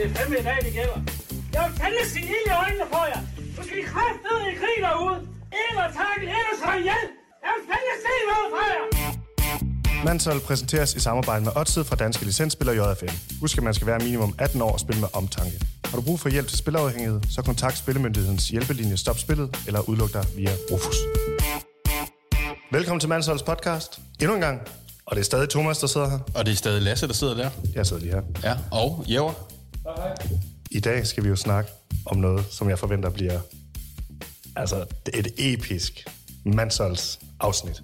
det er fandme i dag, det gælder. Jeg vil fandme sige ild i øjnene på jer. Du skal i kraftedeme i krig derude. Ind og takke, ellers slå ihjel. Jeg vil fandme se noget fra jer. Mansol præsenteres i samarbejde med Odset fra Danske Licensspiller JFM. Husk, at man skal være minimum 18 år og spille med omtanke. Har du brug for hjælp til spilafhængighed, så kontakt Spillemyndighedens hjælpelinje Stop Spillet eller udluk dig via Rufus. Velkommen til Mansols podcast. Endnu en gang. Og det er stadig Thomas, der sidder her. Og det er stadig Lasse, der sidder der. Jeg sidder lige her. Ja, og Jæver. I dag skal vi jo snakke om noget, som jeg forventer bliver altså et episk Mansols afsnit.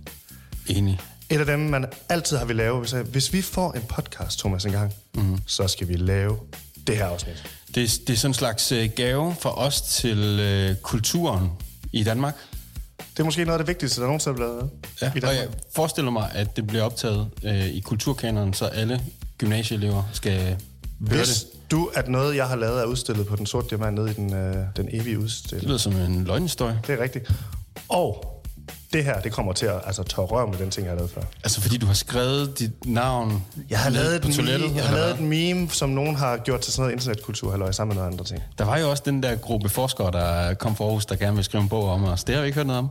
Enig. Et af dem, man altid har vil lave. Hvis, hvis vi får en podcast, Thomas, en gang, mm. så skal vi lave det her afsnit. Det, er- det er sådan en slags øh, gave for os til øh, kulturen i Danmark. Det er måske noget af det vigtigste, der nogensinde er blevet lavet Ja, i og jeg Danmark. forestiller mig, at det bliver optaget øh, i kulturkanonen, så alle gymnasieelever skal høre Hvis det. Du, at noget, jeg har lavet, er udstillet på Den Sorte Diamant nede i den, øh, den evige Det udstilling. lyder som en løgnhistorie. Det er rigtigt. Og det her, det kommer til at altså, tørre røv med den ting, jeg har lavet før. Altså fordi du har skrevet dit navn Jeg har lavet, på et meme, jeg har lavet et meme, som nogen har gjort til sådan noget internetkultur, halløj, sammen med nogle andre ting. Der var jo også den der gruppe forskere, der kom fra Aarhus, der gerne vil skrive en bog om os. Det har vi ikke hørt noget om.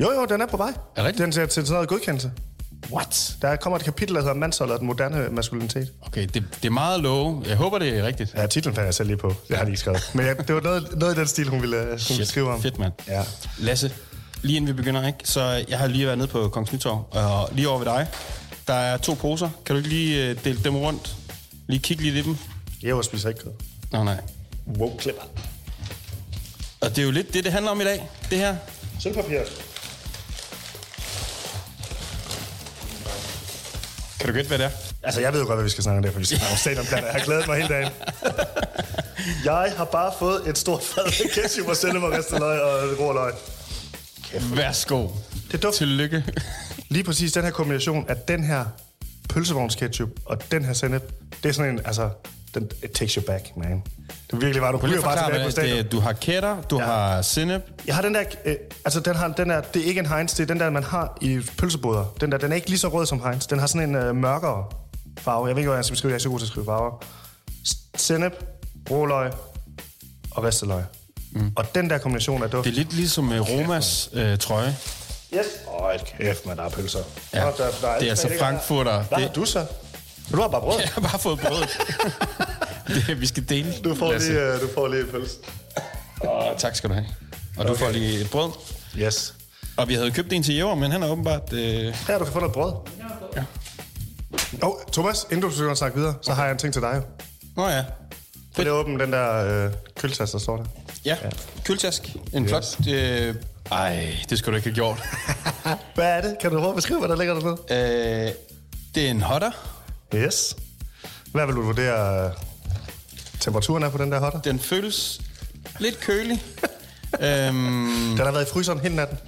Jo, jo, den er på vej. Er det rigtigt? Den ser til sådan noget godkendelse. What? Der kommer et kapitel, der hedder Mandshold og den moderne maskulinitet. Okay, det, det er meget love. Jeg håber, det er rigtigt. Ja, titlen fandt jeg selv lige på. Det har de ikke skrevet. Men ja, det var noget, noget i den stil, hun ville, hun ville skrive om. fedt, mand. Ja. Lasse, lige inden vi begynder, ikke? så jeg har lige været nede på Kongens Nytorv, og lige over ved dig, der er to poser. Kan du ikke lige øh, dele dem rundt? Lige kigge lidt i dem? Jeg spiser ikke kød. Nå, nej. Wow, klipper. Og det er jo lidt det, det handler om i dag, det her. Sølvpapir. Kan du gætte, hvad det er? Altså, jeg ved jo godt, hvad vi skal snakke om det, for vi skal snakke om stadionplaner. Jeg har glædet mig hele dagen. Jeg har bare fået et stort fad med ketchup og sennep og ristet løg og rå løg. Værsgo. Det er dumt. Tillykke. Lige præcis den her kombination af den her pølsevognsketchup og den her sennep, det er sådan en, altså, den, it takes you back, man. Det virkelig var, du bliver bare tilbage på stadion. det er. Du har kætter, du Ja. har sennep. Jeg har den der, øh, altså den, har, den er, det er ikke en Heinz, det er den der, man har i pølseboder. Den der, den er ikke lige så rød som Heinz. Den har sådan en øh, mørkere farve. Jeg ved ikke, hvad jeg skal beskrive, jeg er så god til at skrive farver. S- Sennep, råløg og ristet løg. Mm. Og den der kombination af duft. Det er lidt ligesom med Romas øh, trøje. Yes. Åh, oh, kæft, man, der er pølser. Ja. Nå, der, der Det er altså Frankfurter. Hvad Det- har du så? Du har bare brød. Jeg har bare fået brødet. det, vi skal dele. Du får, Lasse. lige, øh, du får lige en pølse. Åh, tak skal du have. Og du Okay. får lige et brød. Yes. Og vi havde købt en til Jæver, men han er åbenbart... Øh... Her, du kan få noget brød. Ja. Åh, oh, Thomas, inden du begynder at snakke videre, så har jeg en ting til dig. Nå ja. Kan du åbne den der øh, køltasse, der står der? Ja, køltask. En Yes. flot... Øh... Ej, det skulle du ikke have gjort. Hvad er det? Kan du prøve at beskrive, hvad der ligger dernede? øh, det er en hotter. Yes. Hvad vil du vurdere øh, temperaturen er på den der hotter? Den føles lidt kølig. øhm, Den har været i fryseren hele natten.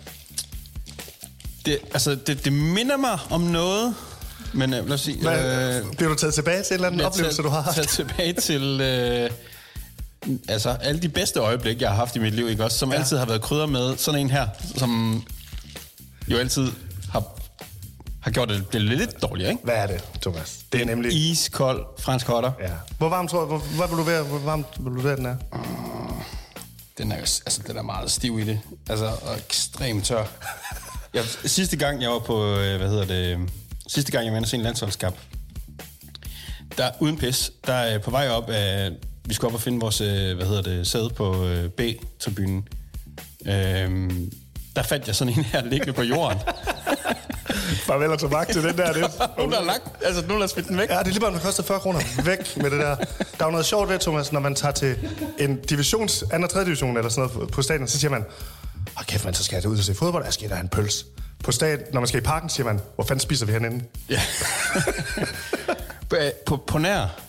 det, altså, det, det minder mig om noget, men øh, lad os sige... Hvad, øh, bliver du taget tilbage til en eller anden oplevelse, tager- du har haft? tager tilbage til... Øh, altså, alle de bedste øjeblikke, jeg har haft i mit liv, ikke også? Som ja. altid har været krydder med sådan en her, som jo altid har, gjort det det lidt dårligere, ikke? Hvad er det, Thomas? Det er nemlig... Iskold fransk hotter. Ja. Hvor varm tror hvor, hvad vil du være, hvor varmt vil du være, den er? Den er jo altså, den er meget stiv i det. Altså, og ekstremt tør. Jeg, sidste gang, jeg var på, øh, hvad hedder det, sidste gang, jeg var inde og se en landsholdskamp, der uden pis, der er på vej op af, vi skulle op og finde vores, øh, hvad hedder det, sæde på øh, B-tribunen. Øhm, der fandt jeg sådan en her liggende på jorden. Farvel og tobak til den der. Det. der har lagt, altså der har smidt den væk. Ja, det er lige bare, det koster 40 kroner. Væk med det der. Der er jo noget sjovt ved, Thomas, når man tager til en divisions, anden og tredje division eller sådan noget på stadion, så siger man, åh kæft man, så skal jeg ud og se fodbold, jeg skal der have en pøls. På stadion, når man skal i parken, siger man, hvor fanden spiser vi herinde? Ja. på, på, på nær,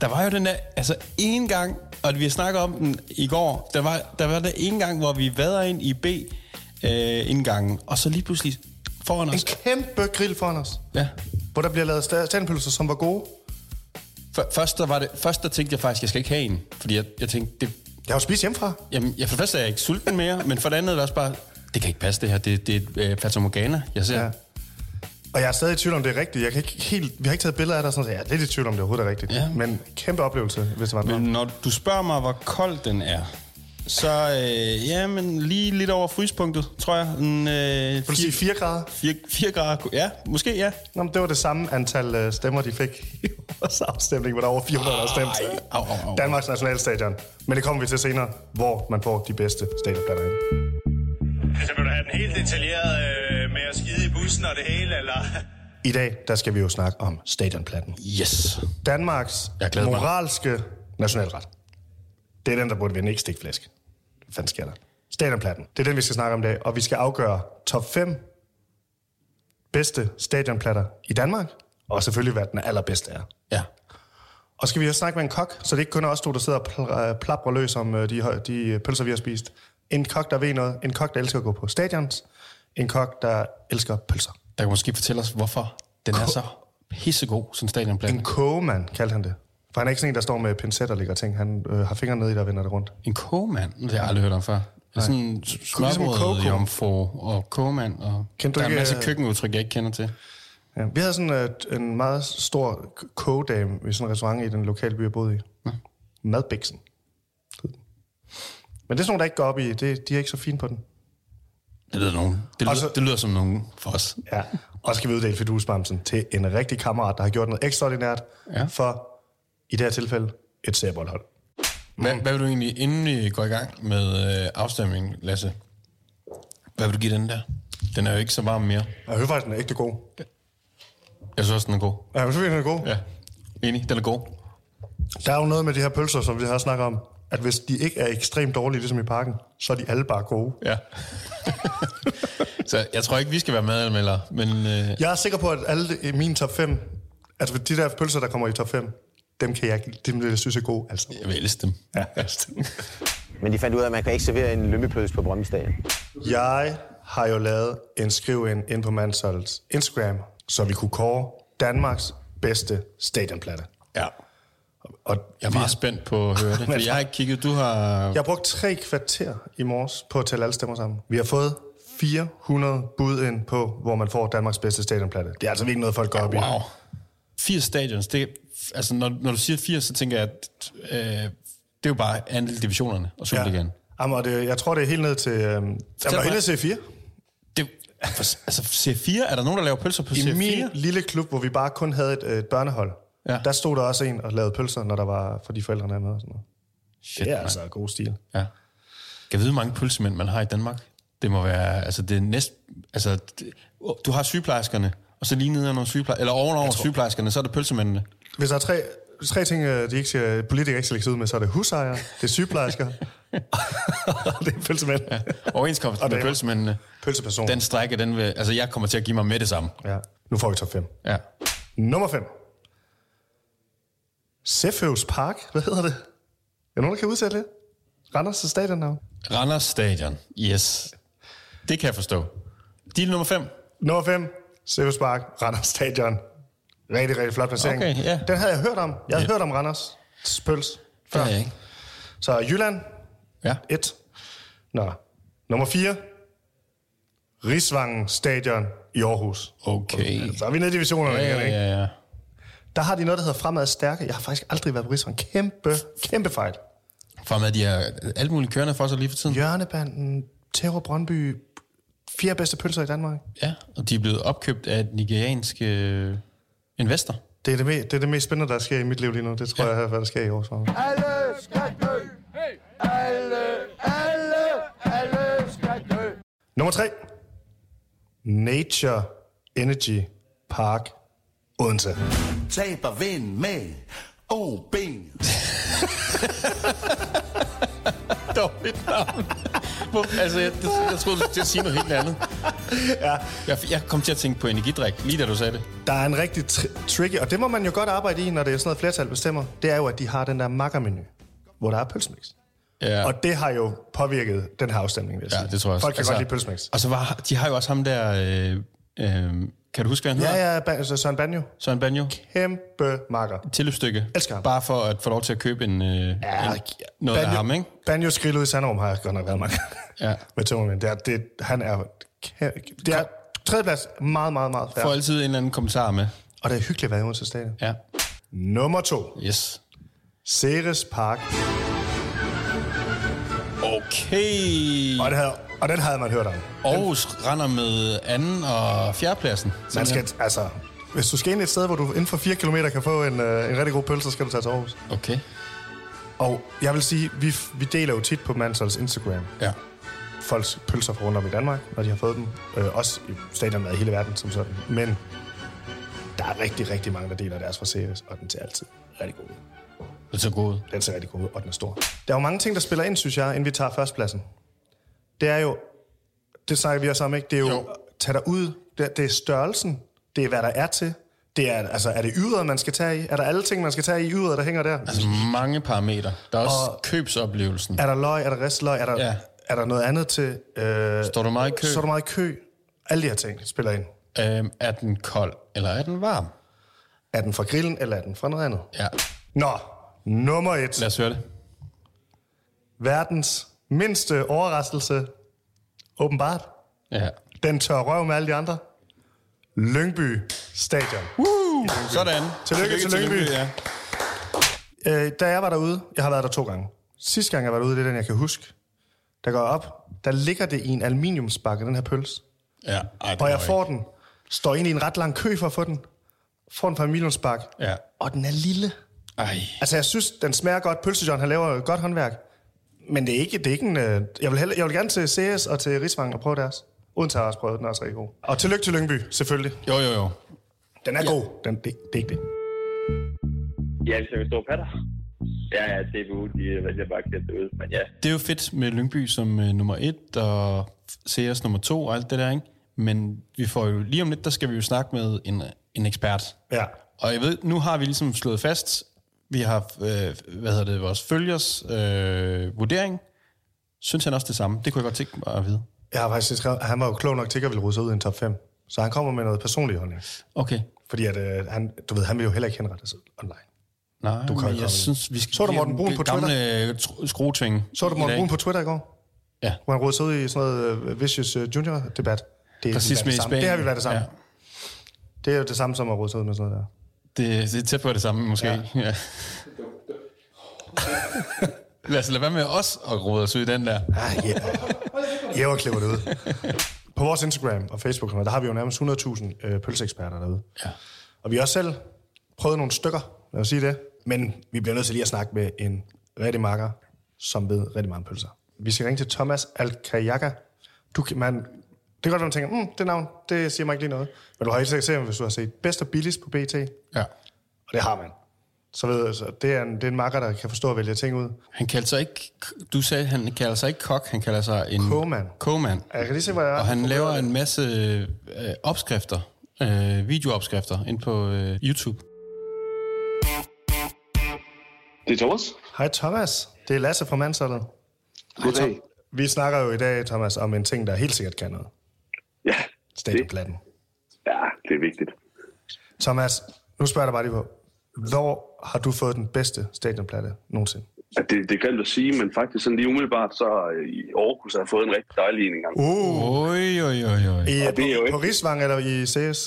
der var jo den der, altså en gang, og vi har snakket om den i går, der var der, var der en gang, hvor vi vader ind i B-indgangen, og så lige pludselig foran En os. kæmpe grill foran os, Ja. hvor der bliver lavet sta- standpølser, som var gode. Først, der var det, først der tænkte jeg faktisk, jeg skal ikke have en, fordi jeg, jeg tænkte, det, Jeg har jo spist hjemmefra. jamen, jeg, for det første er jeg ikke sulten mere, men for det andet er det også bare, det kan ikke passe det her, det, det er et øh, jeg ser. Ja. Og jeg er stadig i tvivl om, det er rigtigt. Jeg kan ikke helt, vi har ikke taget billeder af sådan, så jeg er lidt i tvivl om, det overhovedet er rigtigt. Ja. Men kæmpe oplevelse, hvis det var Men Men... når du spørger mig, hvor kold den er, så øh, ja, men lige lidt over fryspunktet, tror jeg. En, øh, Vil du sige 4 grader? 4, 4 grader. Ja, måske ja. Nå, men det var det samme antal øh, stemmer, de fik i vores afstemning, hvor der var over 400, der stemte. Ej, au, au, au. Danmarks Nationalstadion. Men det kommer vi til senere, hvor man får de bedste stadionplaner ind. Altså, vil du have den helt detaljeret øh, med at skide i bussen og det hele, eller? I dag, der skal vi jo snakke om stadionplatten. Yes. Danmarks glæder mig. moralske nationalret. Det er den, der burde vinde, ikke stikflæsk. Hvad sker der? Stadionplatten. Det er den, vi skal snakke om i dag. Og vi skal afgøre top 5 bedste stadionplatter i Danmark. Og selvfølgelig, hvad den allerbedste er. Ja. Og skal vi også snakke med en kok, så det ikke kun er os to, der sidder og pl- øh, plaprer løs om øh, de, de pølser, vi har spist. En kok, der ved noget. En kok, der elsker at gå på stadions. En kok, der elsker pølser. Der kan måske fortælle os, hvorfor den er så pissegod, sådan stadionplan. En kogemand, kaldte han det. For han er ikke sådan en, der står med pincet og lægger ting. Han øh, har fingrene nede i, der vender det rundt. En kogemand? Det har jeg aldrig hørt om før. Er sådan en Ligesom smørbrød, jomfru og kogemand. Og Kendte du der er en masse øh, køkkenudtryk, jeg ikke kender til. Ja. Vi havde sådan øh, en meget stor kogedame i sådan en restaurant i den lokale by, jeg boede i. Ja. Madbiksen. Men det er sådan nogle, der ikke går op i. Det, de er ikke så fine på den. Det lyder, nogen. Det lyder, Og så- det lyder som nogen for os. Ja. Og så skal vi uddele fidusbamsen til en rigtig kammerat, der har gjort noget ekstraordinært Ja. for, i det her tilfælde, et serboldhold. Hvad, hvad vil du egentlig, inden vi går i gang med øh, afstemningen, Lasse? Hvad vil du give den der? Den er jo ikke så varm mere. Jeg hører faktisk, den er ægte god. Jeg synes også, den er god. Ja, men selvfølgelig den er god. Ja, enig. Den er god. Der er jo noget med de her pølser, som vi har snakket om, at hvis de ikke er ekstremt dårlige, ligesom i parken, så er de alle bare gode. Ja. så jeg tror ikke, vi skal være madanmelder, men øh, Jeg er sikker på, at alle de- i min top 5, altså de der pølser, der kommer i top 5, dem kan jeg, dem vil jeg synes er gode. Altså. jeg vil elske dem. Ja. Men de fandt ud af, at man kan ikke servere en lømmepølse på Brøndby Stadion. Jeg har jo lavet en skriv ind, ind på Mansholds Instagram, så vi kunne kåre Danmarks bedste stadionplatte. Ja. Og Jeg er meget spændt på at høre det, fordi jeg har ikke kigget. Du har... Jeg har brugt tre kvarter i morges på at tælle alle stemmer sammen. Vi har fået 400 bud ind på, hvor man får Danmarks bedste stadionplatte. Det er altså virkelig noget, folk går op i. Wow. 80 stadions, det, altså når, når du siger 80, så tænker jeg, at øh, det er jo bare andel divisionerne og Superligaen. Ja. Jamen, og det, jeg tror, det er helt ned til... Var mig. helt ned til C4. Det, altså C4, er der nogen, der laver pølser på I C4? min lille klub, hvor vi bare kun havde et, et børnehold, Ja. der stod der også en og lavede pølser, når der var for de forældrene er med og sådan noget. Shit, Det er mand. altså god stil. Ja. Kan jeg vide, hvor mange pølsemænd man har i Danmark? Det må være, altså det er næst, altså, det, du har sygeplejerskerne, og så lige nede under sygeplejerskerne, eller ovenover sygeplejerskerne, så er det pølsemændene. Hvis der er tre, tre ting, øh, de ikke skal, politikere ikke skal lægge sig ud med, så er det husejere, det er sygeplejersker, og det er pølsemænd. Ja. Overenskomsten Og med pølsemændene, Pølseperson. den strække, den vil, altså jeg kommer til at give mig med det samme. Ja. Nu får vi top 5. Ja. Nummer 5. Seføvs Park. Hvad hedder det? Er der nogen, der kan udsætte det? Randers stadionnavn. Randers Stadion, yes. Det kan jeg forstå. Deal nummer 5. Nummer 5. Seføvs Park. Randers Stadion. Rigtig, rigtig flot placering. Okay, ja. Den havde jeg hørt om. Jeg havde Ja. hørt om Randers Pøls Det før. jeg ikke. Så Jylland, Ja. 1. Nå. Nummer 4. Rigsvangen Stadion i Aarhus. Okay. Så er vi nede i divisionerne Ja, ikke? ja, ja. Der har de noget, der hedder Fremad Stærke. Jeg har faktisk aldrig været på Rigsvangen. Kæmpe, kæmpe fejl. For med de er alt muligt kørende for sig lige for tiden. Hjørnebanden, Terror Brøndby, fire bedste pølser i Danmark. Ja, og de er blevet opkøbt af et nigeriansk øh, investor. Det er det, me- det er det mest spændende, der sker i mit liv lige nu. Det tror ja. jeg, hvad der sker i år. Så. Alle skal dø. Alle, alle, alle skal dø. Nummer tre. Nature Energy Park Odense. Taber vind med OB. Dårligt navn. Altså, jeg, jeg, jeg troede, du skulle til at sige noget helt andet. Ja. Jeg, jeg kom til at tænke på energidrik, lige da du sagde det. Der er en rigtig tr- tricky, og det må man jo godt arbejde i, når det er sådan noget flertal bestemmer. Det er jo, at de har den der makkermenu, hvor der er pølsemix. Ja. Og det har jo påvirket den her afstemning, vil jeg ja, sige. det tror jeg også. Folk kan altså, godt lide pølsemix. Og så var, de har jo også ham der... Øh, øh, kan du huske, hvad han hedder? Ja, ja, ba- altså Søren Banjo. Søren Banjo. Kæmpe makker. Tilløbsstykke. Elsker ham. Bare for at få lov til at købe en, øh, ja, en noget af ham, ikke? Banjo skridt ud i Sanderum har jeg godt nok været mange Ja. med tømmermænd. Det er, det, han er, kæ- det er Tredjeplads, meget, meget, meget Får færre. altid en eller anden kommentar med. Og det er hyggeligt at være i Odense Stadion. Ja. Nummer to. Yes. Ceres Park. Okay. Og, det havde, og den havde man hørt om. Aarhus render med anden og fjerdepladsen. Man skal, altså, hvis du skal ind et sted, hvor du inden for 4 km kan få en, øh, en rigtig god pølse, så skal du tage til Aarhus. Okay. Og jeg vil sige, vi, vi deler jo tit på Mansholds Instagram Ja. folks pølser fra rundt om i Danmark, når de har fået dem. Øh, også i stadionmad i hele verden som sådan. Men der er rigtig, rigtig mange, der deler deres fra Ceres, og den ser altid rigtig god Det er så god. ud. Den ser rigtig god ud, og den er stor. Der er jo mange ting, der spiller ind, synes jeg, inden vi tager førstepladsen. Det er jo, det snakker vi også om, ikke? Det er jo, Jo. tag dig ud, det, er- det er størrelsen, det er, hvad der er til. Det er, altså, er det ydret, man skal tage i? Er der alle ting, man skal tage i ydret, der hænger der? Altså mange parametre. Der er også Og- købsoplevelsen. Er der løg? Er der ristløg? Er der, ja. er der noget andet til? Øh, Står du meget i kø? Står du meget i kø? Alle de her ting spiller ind. Øhm, er den kold, eller er den varm? Er den fra grillen, eller er den fra noget andet? Ja. Nå, nummer et. Lad os høre det. Verdens mindste overraskelse. Åbenbart. Ja. Den tør røv med alle de andre. Lyngby Stadion. Uh, sådan. Tillykke til Lyngby. Ja. Øh, da jeg var derude, jeg har været der to gange. Sidste gang jeg var derude, det er den, jeg kan huske. Der går jeg op, der ligger det i en aluminiumsbakke, den her pølse. ja. Ej, Og jeg får den. Står ind i en ret lang kø for at få den. Får den fra aluminiumsbakke. Ja. Og den er lille. Ej. Altså, jeg synes, den smager godt. Pølse han laver godt håndværk. Men det er ikke, det er ikke en... øh, Jeg vil, hellere, jeg vil gerne til CS og til Rigsvang og prøve deres. Uden har jeg også prøvet, den er også rigtig god. Og tillykke til Lyngby, selvfølgelig. Jo, jo, jo. Den er ja. god. Den, det, det er ikke det. Ja, hvis jeg vil stå patter. Ja, ja, DBU, de vælger bare at det ud, men ja. Det er jo fedt med Lyngby som uh, nummer et, og CS nummer to og alt det der, ikke? Men vi får jo lige om lidt, der skal vi jo snakke med en, en ekspert. Ja. Og jeg ved, nu har vi ligesom slået fast, vi har, øh, hvad hedder det, vores følgers øh, vurdering. Synes han også det samme? Det kunne jeg godt tænke mig at vide. Jeg har faktisk skrevet, han var jo klog nok til ikke at ville rode sig ud i en top 5. Så han kommer med noget personlig holdning. Okay. Fordi at, øh, han, du ved, han vil jo heller ikke henrette sig online. Nej, Du kan men jeg synes, vi skal Så du Morten Brun på gamle tr- skruetving Så du Morten. Brun på Twitter i går? Ja. Hvor han rodede sig ud i sådan noget uh, Vicious uh, Junior-debat. Det er Racisme det i samme. Det har vi været det samme. Ja. Det er jo det samme som at rode sig ud med sådan noget der. Det, det er tæt på det samme, måske. Ja. ja. Lad os lade være med os at rode os ud i den der. Ah, yeah. Jeg klipper det ud. På vores Instagram og Facebook, der har vi jo nærmest 100.000 øh, pølseeksperter derude. Ja. Og vi har også selv prøvet nogle stykker, lad os sige det. Men vi bliver nødt til lige at snakke med en rigtig makker, som ved rigtig meget om pølser. Vi skal ringe til Thomas Alkajaga. Du, kan- man, det kan godt være, man tænker, mm, det navn, det siger mig ikke lige noget. Men du har helt sikkert set, ham, hvis du har set bedst og billigst på BT. Ja. Og det har man. Så ved jeg, så det er en, det er en makker, der kan forstå at vælge ting ud. Han kaldte sig ikke... Du sagde, han kalder sig ikke kok, han kalder sig en... Kogmand. Kogmand. Jeg kan lige se, hvad jeg er. Og han laver en masse øh, opskrifter, øh, videoopskrifter, ind på øh, YouTube. Det er Thomas. Hej Thomas, det er Lasse fra Mansholdet. Goddag. Vi snakker jo i dag, Thomas, om en ting, der helt sikkert kan noget. Ja, Stadionplatten. ja, det er vigtigt. Thomas, nu spørger jeg dig bare lige på. Hvor har du fået den bedste stadionplatte nogensinde? Ja, det, det kan du sige, men faktisk sådan lige umiddelbart, så øh, i Aarhus har jeg fået en rigtig dejlig en engang. Uh, Oj, oj, oj, oj. I, Og det er jo på, ikke- på Rigsvang eller i CS?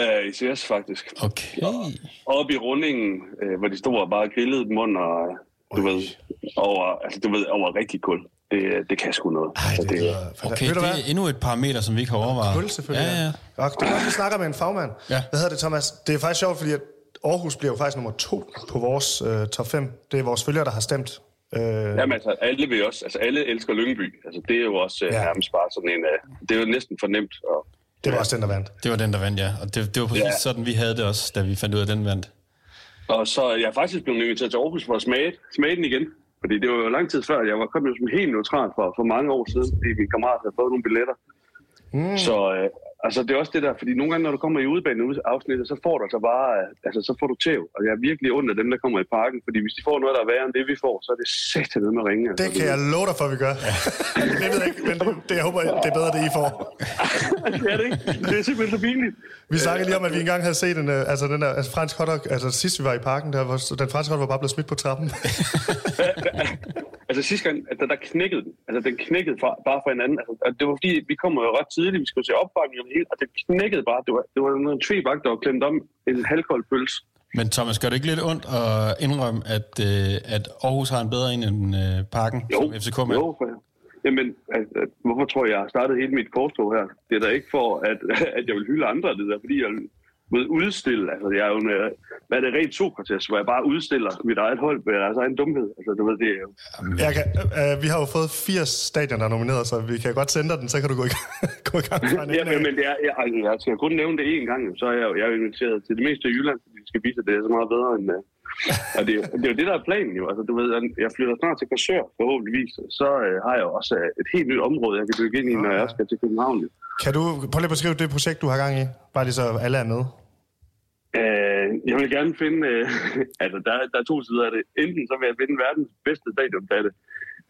Uh, I CS faktisk. Okay. Oppe i rundingen, øh, hvor de stod og bare grillede dem under, du ved, over, altså, du ved, over rigtig kul. Det, det kan sgu noget. Ej, Altså, det lyder... Okay, Ved du det hvad? er endnu et parameter, som vi ikke har overvejet. Kul selvfølgelig. Ja, ja. Og det er godt, vi snakker med en fagmand. Ja. Hvad hedder det, Thomas? Det er faktisk sjovt, fordi at Aarhus bliver jo faktisk nummer to på vores øh, top 5. Det er vores følgere, der har stemt. Øh, Jamen altså, alle vil også, altså alle elsker Lyngby. Altså det er jo også øh, Ja. nærmest bare sådan en, øh, det er jo næsten for nemt. Og, det var også den, der vandt. Det var den, der vandt, ja. Og det, det var præcis Ja. sådan, vi havde det også, da vi fandt ud af, den vandt. og så er jeg faktisk blevet inviteret til Aarhus for at smage, smage den igen. Fordi det var jo lang tid før, jeg var kommet som helt neutral for, for mange år siden, fordi min kammerat havde fået nogle billetter. Mm. Så øh, altså, det er også det der, fordi nogle gange, når du kommer i udbaneafsnittet, så får du altså bare, altså så får du tæv. Og jeg er virkelig under dem, der kommer i parken, fordi hvis de får noget, der er værre end det, vi får, så er det sæt med med at ringe. Altså, Det kan jeg love dig for, at vi gør. det ved jeg ikke, men det, det, jeg håber, det er bedre, det I får. det er det ikke. Det er simpelthen så pinligt. Vi snakkede lige om, at vi engang havde set en, øh, altså den der altså fransk hotdog, altså sidst vi var i parken, der var, den franske hotdog var bare blevet smidt på trappen. Altså sidste gang, at der, der knækkede den. Altså den knækkede fra, bare fra hinanden. Altså, det var fordi, vi kom jo ret tidligt, vi skulle se opbakning og det hele, og det knækkede bare. Det var, det var noget tvebak, der var klemt om en halvkold pølse. Men Thomas, gør det ikke lidt ondt at indrømme, at, øh, at Aarhus har en bedre en end øh, Parken, Jo, som FCK med? jo. For, jamen, at, hvorfor tror jeg, jeg har startet hele mit korstog her? Det er da ikke for, at, at jeg vil hylde andre, det der, fordi jeg vil udstille. Altså, jeg er jo en, øh, hvad er det, rent Sokrates, hvor jeg bare udstiller mit eget hold med deres egen dumhed. Altså, du ved, det er jo... Jeg kan, øh, vi har jo fået 80 stadion, der er nomineret, så vi kan godt sende dig den, så kan du gå i, gå i gang Ja, men, men det er, jeg, altså, jeg skal kun nævne det én gang, så er jeg jeg er inviteret til det meste af Jylland, fordi vi skal vise, at det er så meget bedre end... Uh, og det, er det er jo det, der er planen jo. Altså, du ved, jeg flytter snart til Korsør, forhåbentligvis. Så uh, har jeg også uh, et helt nyt område, jeg kan bygge ind i, når jeg skal til København. jo. Kan du prøv lige at beskrive det projekt, du har gang i? Bare lige så alle er med. Uh, jeg vil gerne finde... Uh, altså, der, der er to sider af det. Enten så vil jeg finde verdens bedste stadionplatte,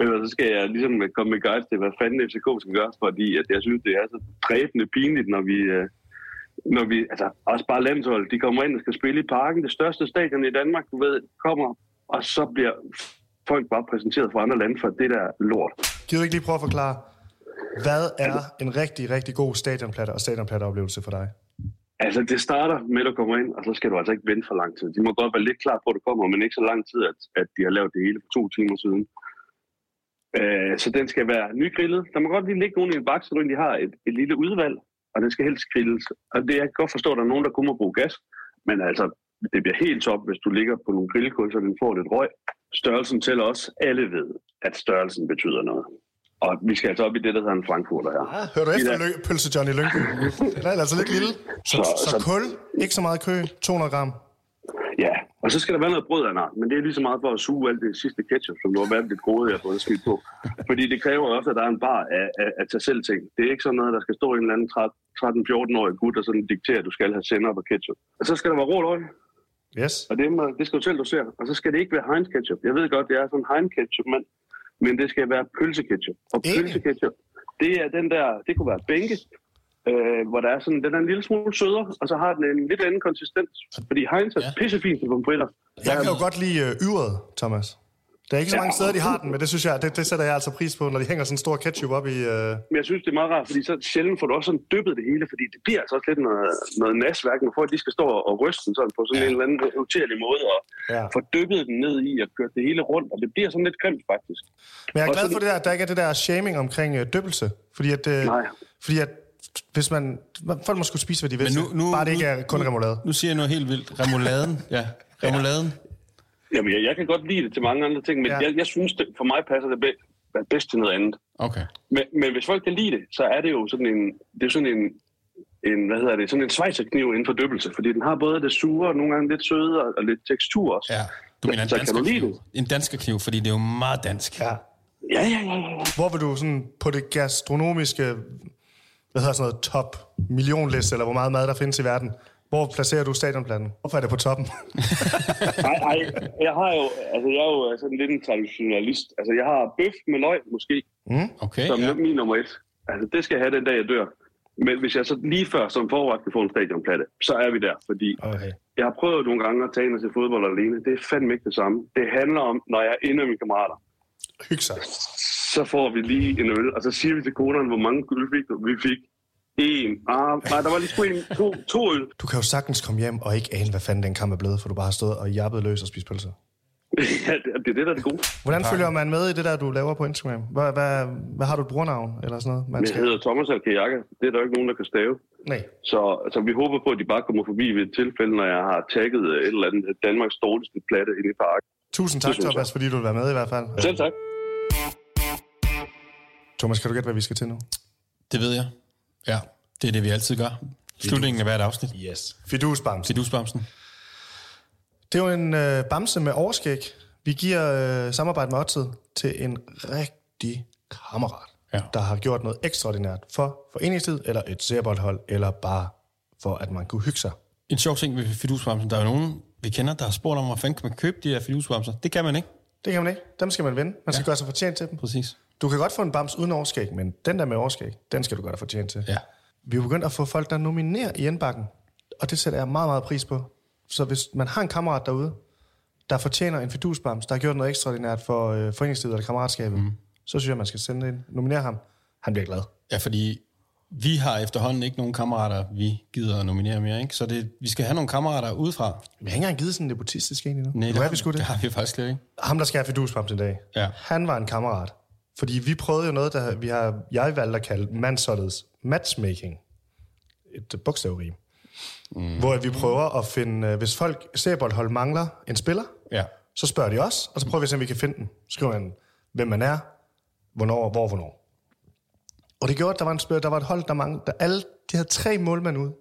eller så skal jeg ligesom komme med guides til, hvad fanden FCK skal gøre, fordi at jeg synes, det er så dræbende pinligt, når vi... Uh, når vi, altså også bare landshold, de kommer ind og skal spille i parken, det største stadion i Danmark, du ved, kommer, og så bliver folk bare præsenteret fra andre lande for det der lort. Kan du ikke lige prøve at forklare, hvad er en rigtig, rigtig god stadionplatte og stadionplatteoplevelse for dig? Altså, det starter med, at du kommer ind, og så skal du altså ikke vente for lang tid. De må godt være lidt klar på, at du kommer, men ikke så lang tid, at, at de har lavet det hele for to timer siden. Øh, så den skal være nygrillet. Der må godt lige ligge nogen i en baks, så de har et, et lille udvalg, og den skal helst grilles. Og det, jeg kan godt forstå, at der er nogen, der kun må bruge gas, men altså, det bliver helt top, hvis du ligger på nogle grillkul, så den får lidt røg. Størrelsen tæller også. Alle ved, at størrelsen betyder noget. Og vi skal altså op i det, der hedder en frankfurter her. Ah, hører du efter lø- pølse John i Lyngby? Den er altså lidt lille. Så, Så- så, så kul, ikke så meget kø, 200 gram. Ja, og så skal der være noget brød af men det er lige så meget for at suge alt det sidste ketchup, som du har været lidt gode, jeg har fået smidt på. Fordi det kræver også, at der er en bar af, af, af tage selv ting. Det er ikke sådan noget, der skal stå en eller anden 13-14-årig gut, der sådan dikterer, at du skal have sender på ketchup. Og så skal der være rå løg, Yes. og det, må, det skal du selv dosere. Og så skal det ikke være Heinz ketchup. Jeg ved godt, det er sådan Heinz ketchup, men, men det skal være pølseketchup. Og Ikke? pølseketchup, det er den der, det kunne være bænke, øh, hvor der er sådan, den er en lille smule sødere, og så har den en lidt anden konsistens. Fordi Heinz er Ja. pissefint til pomfritter. Jeg kan jo godt lide øh, yveret, Thomas. Der er ikke så mange steder, de har den, men det synes jeg, det, det sætter jeg altså pris på, når de hænger sådan en stor ketchup op i... Øh... Men jeg synes, det er meget rart, fordi så sjældent får du også sådan dyppet det hele, fordi det bliver altså også lidt noget, noget nasværk, for at de skal stå og ryste den sådan på sådan ja. en eller anden utærlig måde, og Ja. få dyppet den ned i og kørt det hele rundt, og det bliver sådan lidt grimt faktisk. Men jeg er glad for det der, at der ikke er det der shaming omkring øh, dyppelse. Fordi at, øh, Nej. fordi at hvis man... Folk må skulle spise, hvad de vil. Men nu- nu- bare det ikke er kun remoulade. Nu siger jeg noget helt vildt. Remouladen. Ja, remouladen. Jamen, jeg, jeg kan godt lide det til mange andre ting, men Ja. jeg, jeg synes, det, for mig passer det bedst, bedst til noget andet. Okay. Men, men hvis folk kan lide det, så er det jo sådan en, det er sådan en, en hvad hedder det, sådan en svejserkniv inden for dyppelse, fordi den har både det sure og nogle gange lidt søde og, og lidt tekstur også. Ja. Du mener en Så dansk kniv. det? En dansk kniv, fordi det er jo meget dansk. Ja. Ja, ja, ja, ja. Hvor vil du sådan på det gastronomiske, hvad hedder sådan noget, top millionliste, eller hvor meget mad der findes i verden, hvor placerer du stadionpladen? Hvorfor er det på toppen? Nej, nej, jeg har jo, altså jeg er jo sådan lidt en traditionalist. Altså jeg har bøf med løg måske, Okay, som ja. min nummer et. Altså det skal jeg have den dag, jeg dør. Men hvis jeg så lige før som forret kan få en stadionplatte, så er vi der, fordi Okay. jeg har prøvet nogle gange at tage ind og se fodbold alene. Det er fandme ikke det samme. Det handler om, når jeg er inde med mine kammerater, Hygge sig. så får vi lige en øl, og så siger vi til konerne, hvor mange øl? Vi fik en. Ah, nej, der var lige sgu en, to, to øl. Du kan jo sagtens komme hjem og ikke ane, hvad fanden den kamp er blevet, for du bare har stået og jappet løs og spist pølser. ja, det, det er det, der er det gode. Hvordan følger man med i det der, du laver på Instagram? Hvad, hvad, hvad har du et brugernavn eller sådan noget? Man Jeg hedder Thomas Alkajakke. Det er der jo ikke nogen, der kan stave. Nej. Så, så vi håber på, at de bare kommer forbi ved et tilfælde, når jeg har tagget et eller andet Danmarks dårligste platte inde i parken. Tusind tak. Thomas, fordi du vil være med i hvert fald. Selv tak. Thomas, kan du gætte, hvad vi skal til nu? Det ved jeg. Ja, det er det, vi altid gør. Slutningen af hvert afsnit. Yes. Fidusbams. Fidusbamsen. Det er jo en øh, bamse med overskæg. Vi giver øh, samarbejde med Odset til en rigtig kammerat, Ja. der har gjort noget ekstraordinært for foreningstid, eller et serboldhold, eller bare for, at man kunne hygge sig. En sjov ting ved fidusbamsen. Der er jo nogen, vi kender, der har spurgt om, hvor fanden kan man købe de her fidusbamser. Det kan man ikke. Det kan man ikke. Dem skal man vinde. Man skal ja. gøre sig fortjent til dem. Præcis. Du kan godt få en bams uden overskæg, men den der med overskæg, den skal du gøre dig fortjent til. Ja. Vi er begyndt at få folk, der nominerer i indbakken, og det sætter jeg meget, meget pris på. Så hvis man har en kammerat derude, der fortjener en fidusbams, der har gjort noget ekstraordinært for øh, foreningslivet eller kammeratskabet, mm. så synes jeg, man skal sende ind. Nominere ham. Han bliver glad. Ja, fordi vi har efterhånden ikke nogen kammerater, vi gider at nominere mere, ikke? Så det, vi skal have nogle kammerater udefra. Vi har ikke engang givet sådan en nepotistisk en endnu. Nej, det, det, har, vi det det. har vi faktisk slet ikke. Ham, der skal have fidusbams i dag, Ja. han var en kammerat. Fordi vi prøvede jo noget, der vi har, jeg valgte at kalde mandsholdets matchmaking. Et bogstavrim. Mm. Hvor vi prøver at finde, øh, hvis folk serboldhold mangler en spiller, Ja. så spørger de os, og så prøver vi at se, om vi kan finde den. Så skriver man, hvem man er, hvornår, hvor, hvornår. Og det gjorde, at der var, en spiller, der var et hold, der manglede, der alle, de havde tre målmænd ude.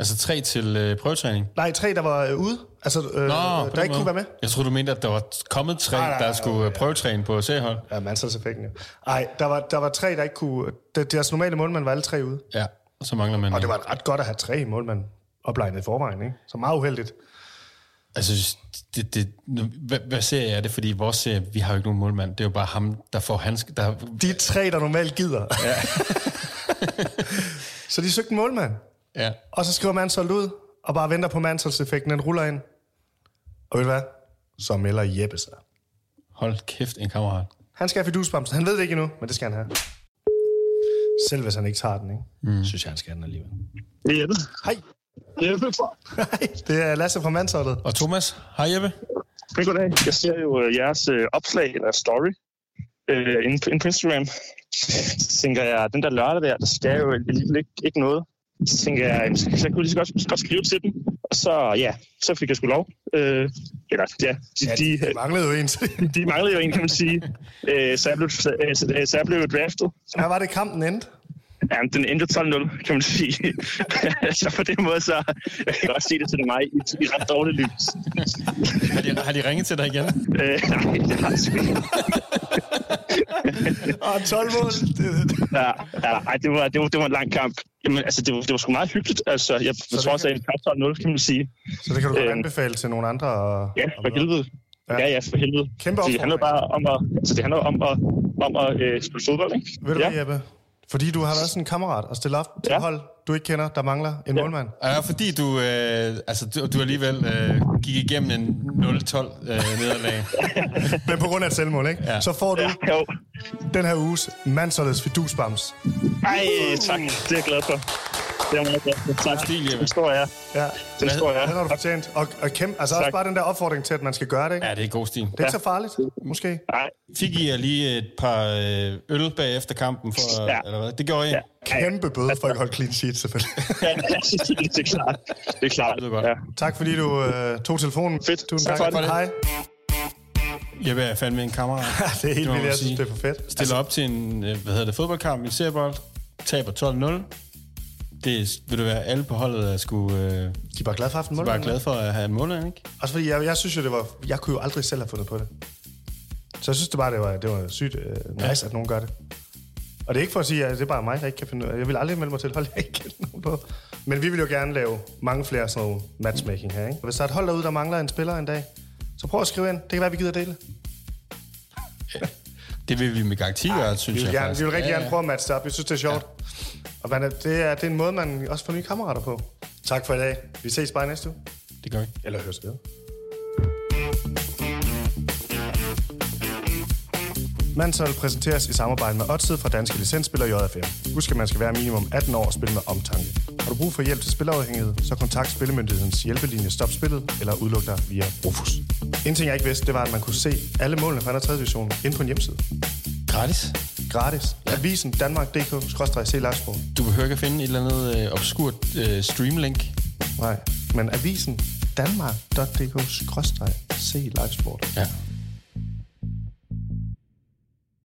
Altså tre til øh, prøvetræning. Nej, tre, der var øh, ude, altså, øh, Nå, der ikke kunne måde. være med. Jeg troede, du mente, at der var kommet tre, Nej, nej, der nej, skulle øh, prøvetræne på C-hold. Ja, mandsholdseffekten, jo. Ej, der var, der var tre, der ikke kunne... Der, deres normale målmand var alle tre ude. Ja, og så mangler man... Og det var ret godt at have tre målmand oplegnet i forvejen, ikke? Så meget uheldigt. Altså, det, det, hvad, hvad serie er det? Fordi vores serie, vi har jo ikke nogen målmand. Det er jo bare ham, der får hans... Der, De tre, der normalt gider. Ja. så de søgte en målmand. Ja. Og så skriver Manshold ud, og bare venter på Mansholds-effekten, den ruller ind. Og ved du hvad? Så melder Jeppe sig. Hold kæft, en kammerat. Han skal have fidusbamsen. Han ved det ikke endnu, men det skal han have. Selv hvis han ikke tager den, ikke? Mm. synes jeg, han skal have den alligevel. Det er Jeppe. Hej. Jeppe. Hej, det er Lasse fra Mansholdet. Og Thomas, hej Jeppe. Hej, goddag. Jeg ser jo øh, jeres øh, opslag eller story øh, inde, på, Instagram. Så tænker jeg, den der lørdag der, der skal jo alligevel ikke, ikke noget. Så tænker jeg, så, så kunne jeg lige så godt, godt skrive til dem. Og så, ja, så fik jeg sgu lov. Øh, eller, ja, de, Ja, de, de manglede jo en. de manglede jo en, kan man sige. Øh, så, jeg blev, så, så, så jeg blev draftet. Her var det kampen endte. Ja, den endte 12-0, kan man sige. så på den måde, så jeg kan godt sige det til mig i, i ret dårligt lys. Har de, har de ringet til dig igen? Øh, nej, det har jeg ikke. Og 12 mål. Ja, ja ej, det, var, det, var, det var en lang kamp. Jamen, altså, det var, det var sgu meget hyggeligt. Altså, jeg det tror også, at en kamp 12-0, kan man sige. så det kan du godt Øhm. anbefale til nogle andre. Og, Ja, for helvede. Ja. Ja, ja, for helvede. Kæmpe Så det handler bare om at, altså, det handler om at, om at øh, spille fodbold, ikke? Ved du ja. hvad, Jeppe? Fordi du har været sådan en kammerat og stille op til ja. hold, du ikke kender, der mangler en ja. målmand. Ja, fordi du, øh, altså, du, du alligevel øh, gik igennem en 0-12 øh, nederlag. Men på grund af et selvmål, ikke? Ja. Så får du Ja, jo. den her uges mandsholdets fidusbams. Ej, tak. Det er jeg glad for. Det er jeg meget for. Tak. Stil. Den står jeg. Ja, Den står jeg. den har du fortjent. Og, og kæmpe, altså Tak. også bare den der opfordring til, at man skal gøre det, ikke? Ja, det er god stil. Det er ikke så farligt, måske. Nej. Fik I jer lige et par øh, øl bagefter kampen? For, Ja. eller hvad? Det gjorde I? Ja. Kæmpe bøde for at ikke holde clean sheet, selvfølgelig. Ja, det er klart. Det er klart. Det er godt. Ja. tak fordi du øh, tog telefonen. Fedt. Tusind Tak tak. for det. Hej. Jeppe er fandme en kammerat. det er helt vildt, jeg synes, det er for fedt. Stiller op til en øh, hvad hedder det, fodboldkamp i seriebold, taber 12-0. Det er- vil du være alle på holdet, at skulle øh, De er bare glade for at have en bare målmand. glad for at have en måned, ikke? Også fordi jeg, jeg synes jo, det var... Jeg kunne jo aldrig selv have fundet på det. Så jeg synes det bare, det var, det var sygt uh, nice, ja. at nogen gør det. Og det er ikke for at sige, at det er bare mig, der ikke kan finde ud af Jeg vil aldrig melde mig til et hold, jeg ikke kender nogen på. Men vi vil jo gerne lave mange flere sådan nogle matchmaking her, ikke? Hvis der er et hold derude, der mangler en spiller en dag, så prøv at skrive ind. Det kan være, vi gider dele. Det vil vi med garanti gøre, synes Vi vil, jeg gerne, faktisk. vi vil rigtig Ja, gerne ja. prøve at matche det op. Vi synes, det er sjovt. Og man, er- det, er, det er en måde, man også får nye kammerater på. Tak for i dag. Vi ses bare næste uge. Det gør vi. Eller høres ved. Manshold præsenteres i samarbejde med Odset fra Danske Licensspiller JFM. Husk, at man skal være minimum 18 år og spille med omtanke. Har du brug for hjælp til spilafhængighed, så kontakt Spillemyndighedens hjælpelinje Stop Spillet eller udluk dig via Rufus. En ting, jeg ikke vidste, det var, at man kunne se alle målene fra 2. 3. division inde på en hjemmeside. Gratis. Gratis. Avisen Danmark.dk-c livesport. Du behøver ikke at finde et eller andet øh, obskurt øh, streamlink. Nej, men avisen Danmark.dk-c livesport. Ja.